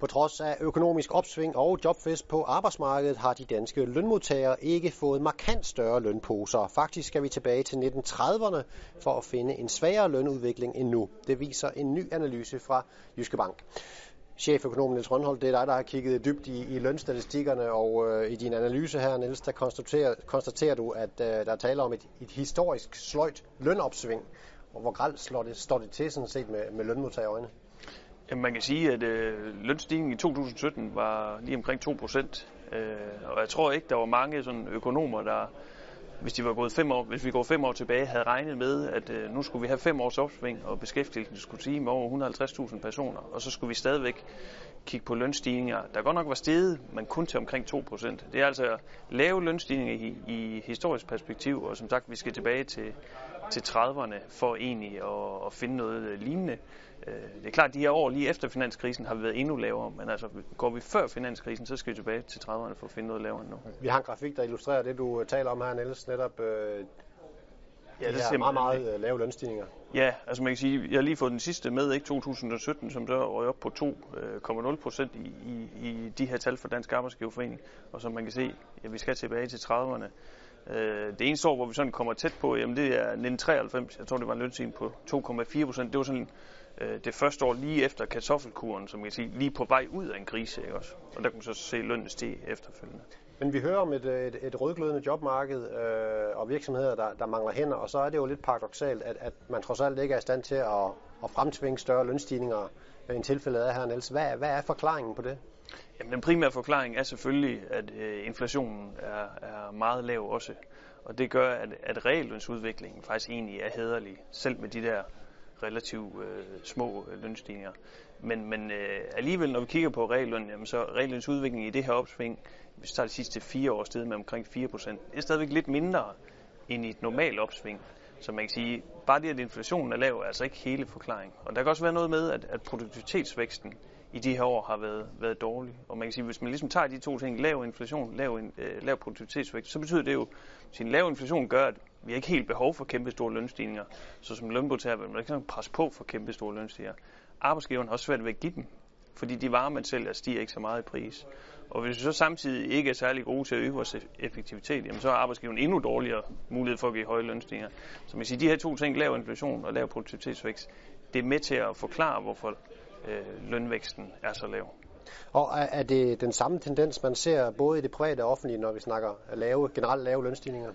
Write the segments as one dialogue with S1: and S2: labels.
S1: På trods af økonomisk opsving og jobfest på arbejdsmarkedet har de danske lønmodtagere ikke fået markant større lønposer. Faktisk skal vi tilbage til 1930'erne for at finde en svagere lønudvikling end nu. Det viser en ny analyse fra Jyske Bank. Cheføkonom Niels Rønhold, det er dig, der har kigget dybt i, i lønstatistikkerne, og øh, i din analyse her, Niels, der konstaterer, konstaterer du, at øh, der er tale om et, et historisk sløjt lønopsving. Og hvor gralt slår det, står det til sådan set med, med lønmodtagerøjne?
S2: Jamen, man kan sige, at øh, lønstigningen i 2017 var lige omkring 2 procent. Øh, og jeg tror ikke, der var mange sådan, økonomer, der, hvis, de var gået fem år, hvis vi går fem år tilbage, havde regnet med, at øh, nu skulle vi have fem års opsving, og beskæftigelsen skulle stige med over 150.000 personer, og så skulle vi stadigvæk kigge på lønstigninger, der godt nok var steget, men kun til omkring 2%. Det er altså lave lønstigninger i, i historisk perspektiv, og som sagt, vi skal tilbage til, til 30'erne for egentlig at, at finde noget lignende. Øh, det er klart, at de her år lige efter finanskrisen har vi været endnu lavere, men altså går vi før finanskrisen, så skal vi tilbage til 30'erne for at finde noget lavere end nu.
S1: Vi har en grafik, der illustrerer det, du taler om her, Niels, netop øh, Ja, det er meget, meget øh, lave lønstigninger.
S2: Ja, altså man kan sige, jeg har lige fået den sidste med, ikke 2017, som så røg op på 2,0 procent i, i, i de her tal for Dansk Arbejdsgiverforening. Og som man kan se, ja, vi skal tilbage til 30'erne. Øh, det eneste år, hvor vi sådan kommer tæt på, jamen det er 1993. Jeg tror, det var en lønstigning på 2,4 procent. Det var sådan øh, det første år lige efter kartoffelkuren, som man kan sige, lige på vej ud af en krise. Ikke også? Og der kunne man så se lønnen stige efterfølgende.
S1: Men vi hører om et, øh, et, et rødglødende jobmarked øh, og virksomheder, der, der mangler hænder, og så er det jo lidt paradoxalt, at, at man trods alt ikke er i stand til at, at fremtvinge større lønstigninger, end tilfældet er her, Niels. Hvad, hvad er forklaringen på det?
S2: Jamen, den primære forklaring er selvfølgelig, at øh, inflationen er, er meget lav også. Og det gør, at, at reallønsudviklingen faktisk egentlig er hederlig, selv med de der relativt øh, små øh, lønstigninger. Men, men øh, alligevel, når vi kigger på reglen, jamen, så reallønsudviklingen i det her opsving, hvis vi tager de sidste fire år sted med omkring 4%, det er stadigvæk lidt mindre end i et normalt opsving. Så man kan sige, bare det, at inflationen er lav, er altså ikke hele forklaringen. Og der kan også være noget med, at, at produktivitetsvæksten i de her år har været, været dårlig. Og man kan sige, hvis man ligesom tager de to ting, lav inflation, lav, øh, lav produktivitetsvækst, så betyder det jo, at en lav inflation gør, at vi har ikke helt behov for kæmpe store lønstigninger. Så som lønmodtager vil man ikke presse på for kæmpe store lønstigninger. Arbejdsgiveren har også svært ved at give dem, fordi de varer, man sælger, stiger ikke så meget i pris. Og hvis vi så samtidig ikke er særlig gode til at øge vores effektivitet, jamen så har arbejdsgiveren endnu dårligere mulighed for at give høje lønstigninger. Så man siger, de her to ting, lav inflation og lav produktivitetsvækst, det er med til at forklare, hvorfor øh, lønvæksten er så lav.
S1: Og er det den samme tendens, man ser både i det private og offentlige, når vi snakker lave, generelt lave lønstigninger?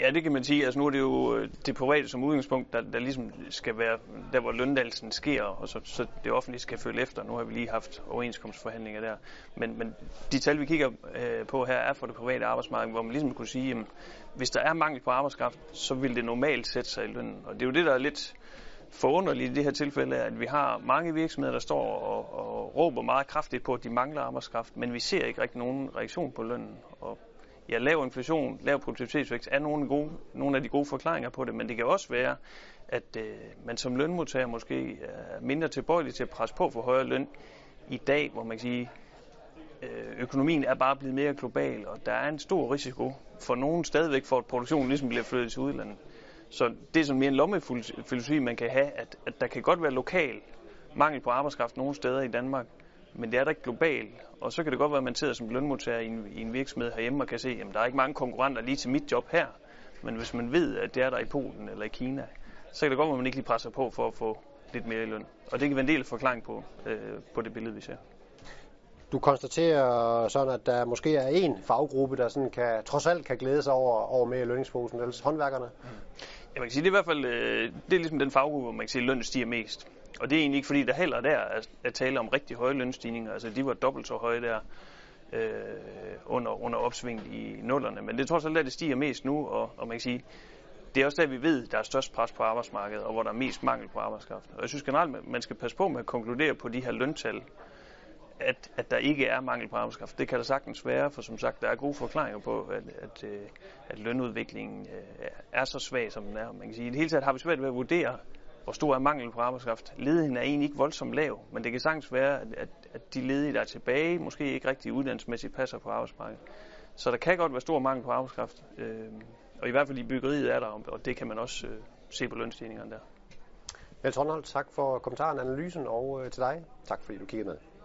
S2: Ja, det kan man sige. Altså nu er det jo øh, det private som udgangspunkt, der, der ligesom skal være der, hvor løndalsen sker, og så, så det offentlige skal følge efter. Nu har vi lige haft overenskomstforhandlinger der. Men, men de tal, vi kigger øh, på her, er for det private arbejdsmarked, hvor man ligesom kunne sige, at hvis der er mangel på arbejdskraft, så vil det normalt sætte sig i lønnen. Og det er jo det, der er lidt forunderligt i det her tilfælde, at vi har mange virksomheder, der står og, og råber meget kraftigt på, at de mangler arbejdskraft, men vi ser ikke rigtig nogen reaktion på lønnen. Og ja, lav inflation, lav produktivitetsvækst er nogle, gode, nogle af de gode forklaringer på det, men det kan også være, at øh, man som lønmodtager måske er mindre tilbøjelig til at presse på for højere løn i dag, hvor man kan sige, øh, økonomien er bare blevet mere global, og der er en stor risiko for nogen stadigvæk for, at produktionen ligesom bliver flyttet til udlandet. Så det er sådan mere en lommefilosofi, man kan have, at, at der kan godt være lokal mangel på arbejdskraft nogle steder i Danmark, men det er der ikke globalt. Og så kan det godt være, at man sidder som lønmodtager i en, i en virksomhed herhjemme og kan se, at der er ikke mange konkurrenter lige til mit job her. Men hvis man ved, at det er der i Polen eller i Kina, så kan det godt være, at man ikke lige presser på for at få lidt mere i løn. Og det kan være en del forklaring på, øh, på det billede, vi ser.
S1: Du konstaterer sådan, at der måske er en faggruppe, der sådan kan, trods alt kan glæde sig over, over mere i lønningsposen, ellers håndværkerne.
S2: Ja, man kan sige, det er i hvert fald øh, det er ligesom den faggruppe, hvor man kan sige, at lønnen stiger mest. Og det er egentlig ikke, fordi der heller der er at tale om rigtig høje lønstigninger. Altså, de var dobbelt så høje der øh, under, under opsvinget i nullerne. Men det er trods alt, at det stiger mest nu, og, og man kan sige, det er også der, vi ved, der er størst pres på arbejdsmarkedet, og hvor der er mest mangel på arbejdskraft. Og jeg synes generelt, man skal passe på med at konkludere på de her løntal, at, at der ikke er mangel på arbejdskraft. Det kan der sagtens være, for som sagt, der er gode forklaringer på, at, at, øh, at lønudviklingen øh, er så svag, som den er. Man kan sige, I det hele taget har vi svært ved at vurdere, hvor stor er manglen på arbejdskraft. Ledigheden er egentlig ikke voldsomt lav, men det kan sagtens være, at, at de ledige, der er tilbage, måske ikke rigtig uddannelsesmæssigt passer på arbejdsmarkedet. Så der kan godt være stor mangel på arbejdskraft, øh, og i hvert fald i byggeriet er der, og det kan man også øh, se på lønstigningerne der.
S1: Niels tak for kommentaren, analysen, og øh, til dig, tak fordi du kiggede med.